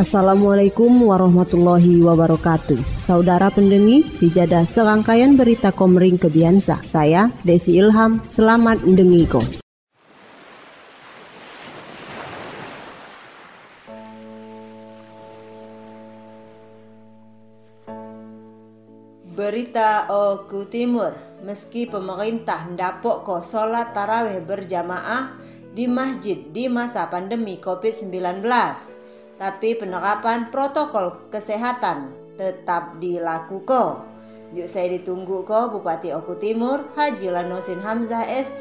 Assalamualaikum warahmatullahi wabarakatuh. Saudara pendengi, sijada serangkaian berita Komering Kebiansa. Saya Desi Ilham, selamat mendengiko. Berita Oku Timur, meski pemerintah ndapok ko sholat tarawih berjamaah di masjid di masa pandemi COVID-19, tapi penerapan protokol kesehatan tetap dilakukan. Yuk saya ditunggu ko Bupati Oku Timur Haji Lanosin Hamzah ST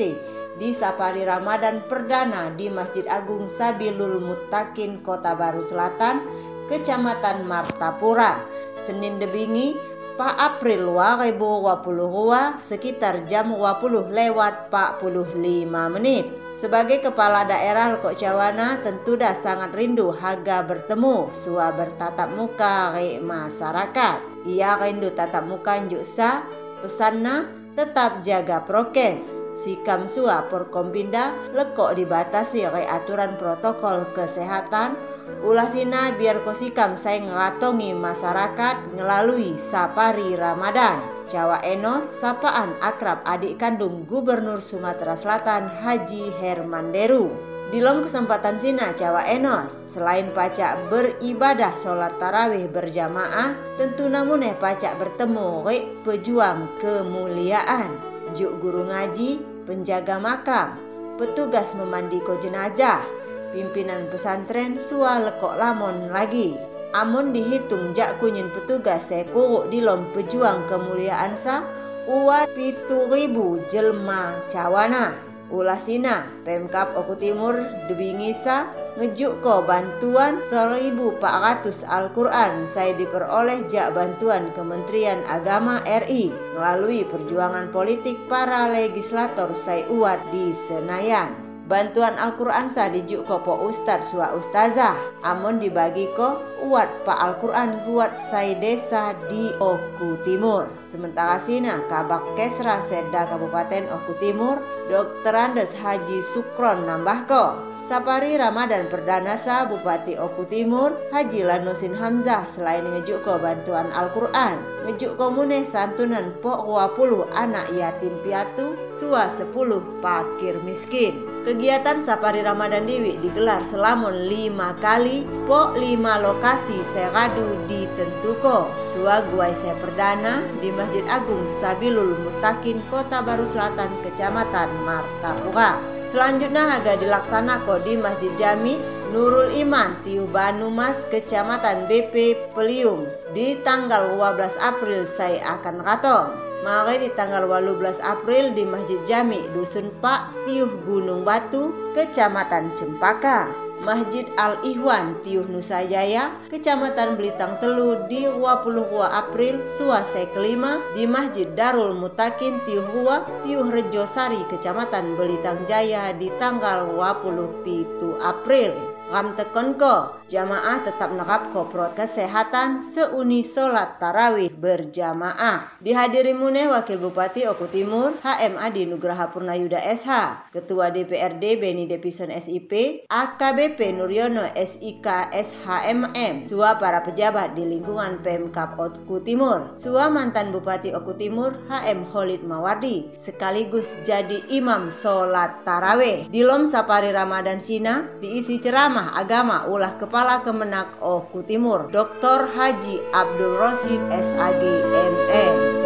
di Safari Ramadan Perdana di Masjid Agung Sabilul Mutakin Kota Baru Selatan, Kecamatan Martapura, Senin Debingi, Pak April 2022 sekitar jam 20 lewat 45 menit. Sebagai kepala daerah Lekok Cawana tentu dah sangat rindu haga bertemu sua bertatap muka ke masyarakat. Ia rindu tatap muka juksa pesanna tetap jaga prokes. Sikam sua Porkompinda lekok dibatasi oleh aturan protokol kesehatan Ulasina biar kosikam saya ngeratongi masyarakat ngelalui sapari Ramadan. Jawa Enos, sapaan akrab adik kandung Gubernur Sumatera Selatan Haji Herman Deru. Di dalam kesempatan sina Jawa Enos, selain pacak beribadah sholat tarawih berjamaah, tentu namun eh pacak bertemu rek pejuang kemuliaan. Juk guru ngaji, penjaga makam, petugas memandi ko jenazah, pimpinan pesantren sua lekok lamon lagi. Amun dihitung jak kunyin petugas saya kuruk di lom pejuang kemuliaan sa uat pitu ribu jelma cawana. Ulasina Pemkap Oku Timur debingisa ngejuk ko bantuan 1400 Al-Quran saya diperoleh jak bantuan Kementerian Agama RI melalui perjuangan politik para legislator saya uat di Senayan. Bantuan Al-Quran sa dijuk ko po ustad sua ustazah Amun dibagi ko uat pa Al-Quran guat say desa di Oku Timur Sementara sina kabak kesra sedda Kabupaten Oku Timur Dr. Andes Haji Sukron nambah ko Sapari Ramadan Perdana Sa Bupati Oku Timur Haji Lanusin Hamzah selain ngejuk ko bantuan Al-Quran. Ngejuk ko muneh santunan po 20 anak yatim piatu Sua 10 pakir miskin. Kegiatan Sapari Ramadan Dewi digelar selama lima kali Po lima lokasi seradu ditentuko. Sua Guai Saya Perdana di Masjid Agung Sabilul Mutakin Kota Baru Selatan Kecamatan Martapura Selanjutnya agak dilaksanakan di Masjid Jami Nurul Iman Tiu Banu Mas Kecamatan BP Peliung di tanggal 12 April saya akan katong. Mari di tanggal 18 April di Masjid Jami Dusun Pak Tiuh Gunung Batu Kecamatan Cempaka. Masjid Al-Ihwan Tiuh Nusa Jaya, Kecamatan Belitang Telu di 22 April Suasai kelima di Masjid Darul Mutakin Tiuh Hua Tiuh Rejo Sari Kecamatan Belitang Jaya di tanggal 27 April. Ram tekon ko, jamaah tetap nerap ko protokol kesehatan seuni solat tarawih berjamaah. Dihadiri muneh Wakil Bupati Oku Timur HM Adi Nugraha Purnayuda SH, Ketua DPRD Beni Depison SIP, AKBP Nuryono SIK SHMM, Sua para pejabat di lingkungan Pemkap Oku Timur, Sua mantan Bupati Oku Timur HM Holid Mawardi, sekaligus jadi imam solat tarawih. Di Lom Sapari Ramadan Sina diisi ceramah agama ulah Kepala Kemenak Oku Timur Dr. Haji Abdul Rosid SAG MN.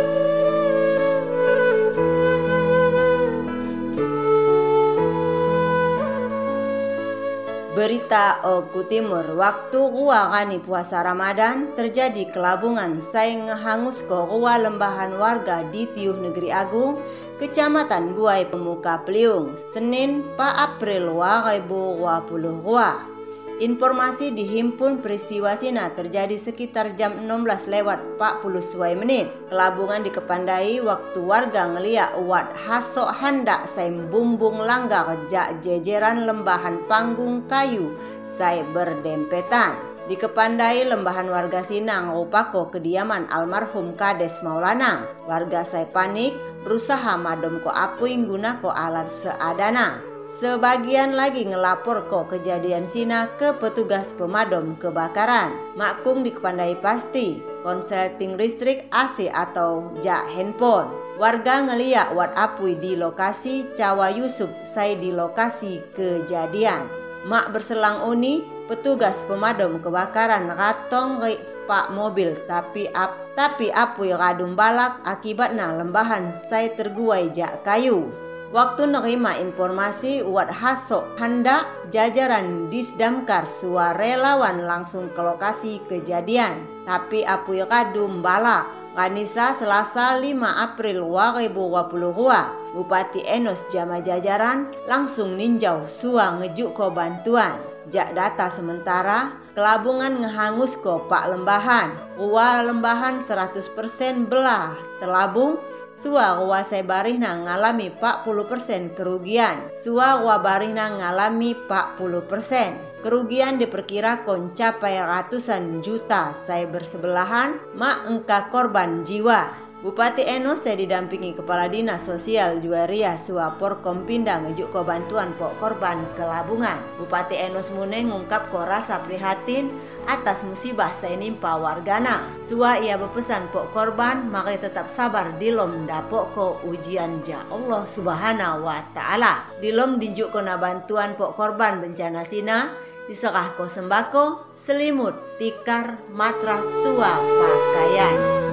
Berita Oku Timur, waktu gua kani puasa Ramadan terjadi kelabungan saya ngehangus ke gua lembahan warga di Tiuh Negeri Agung, Kecamatan Buai Pemuka Peliung, Senin 4 April 2020 gua. Informasi dihimpun peristiwa Sina terjadi sekitar jam 16 lewat 40 suai menit. Kelabungan dikepandai waktu warga ngeliat uat hasok handak saya bumbung langgar jak jejeran lembahan panggung kayu saya berdempetan. Dikepandai lembahan warga Sinang rupako kediaman almarhum Kades Maulana. Warga saya panik berusaha madom ko apuing guna ko alat seadana. Sebagian lagi ngelapor kok kejadian Sina ke petugas pemadam kebakaran. Makung dikepandai pasti, konsleting listrik AC atau jak handphone. Warga ngeliat wat apui di lokasi Cawa Yusuf saya di lokasi kejadian. Mak berselang uni, petugas pemadam kebakaran ratong pak mobil tapi ap tapi apui radum balak akibatnya lembahan saya terguai jak kayu. Waktu nerima informasi Wat Hasok hendak jajaran Disdamkar suarelawan langsung ke lokasi kejadian. Tapi apuy kadum balak. Kanisa Selasa 5 April 2022 Bupati Enos Jama Jajaran langsung ninjau sua ngejuk ko bantuan. Jak data sementara, kelabungan ngehangus ko pak lembahan. Rua lembahan 100% belah terlabung Sua wa barihna ngalami 40% kerugian. Sua wa barihna ngalami 40%. Kerugian diperkirakan capai ratusan juta saya bersebelahan mak engka korban jiwa. Bupati Enos saya didampingi Kepala Dinas Sosial Juaria Suapor Kompinda ngejuk ko bantuan pok korban kelabungan. Bupati Enos Mune ngungkap ko rasa prihatin atas musibah saya nimpa wargana. Sua ia berpesan pok korban makai tetap sabar dilom dapok ko ujian ja Allah Subhanahu wa taala. Dilom dinjuk kona bantuan pok korban bencana sina diserah ko sembako, selimut, tikar, matras, sua pakaian.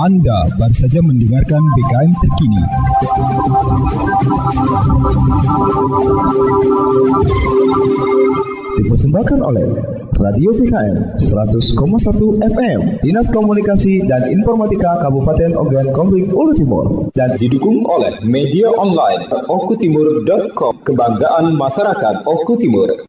Anda baru saja mendengarkan BKM terkini. Dipersembahkan oleh Radio BKM 100,1 FM Dinas Komunikasi dan Informatika Kabupaten Ogan Komering Ulu Timur. Dan didukung oleh media online okutimur.com Kebanggaan Masyarakat Oku Timur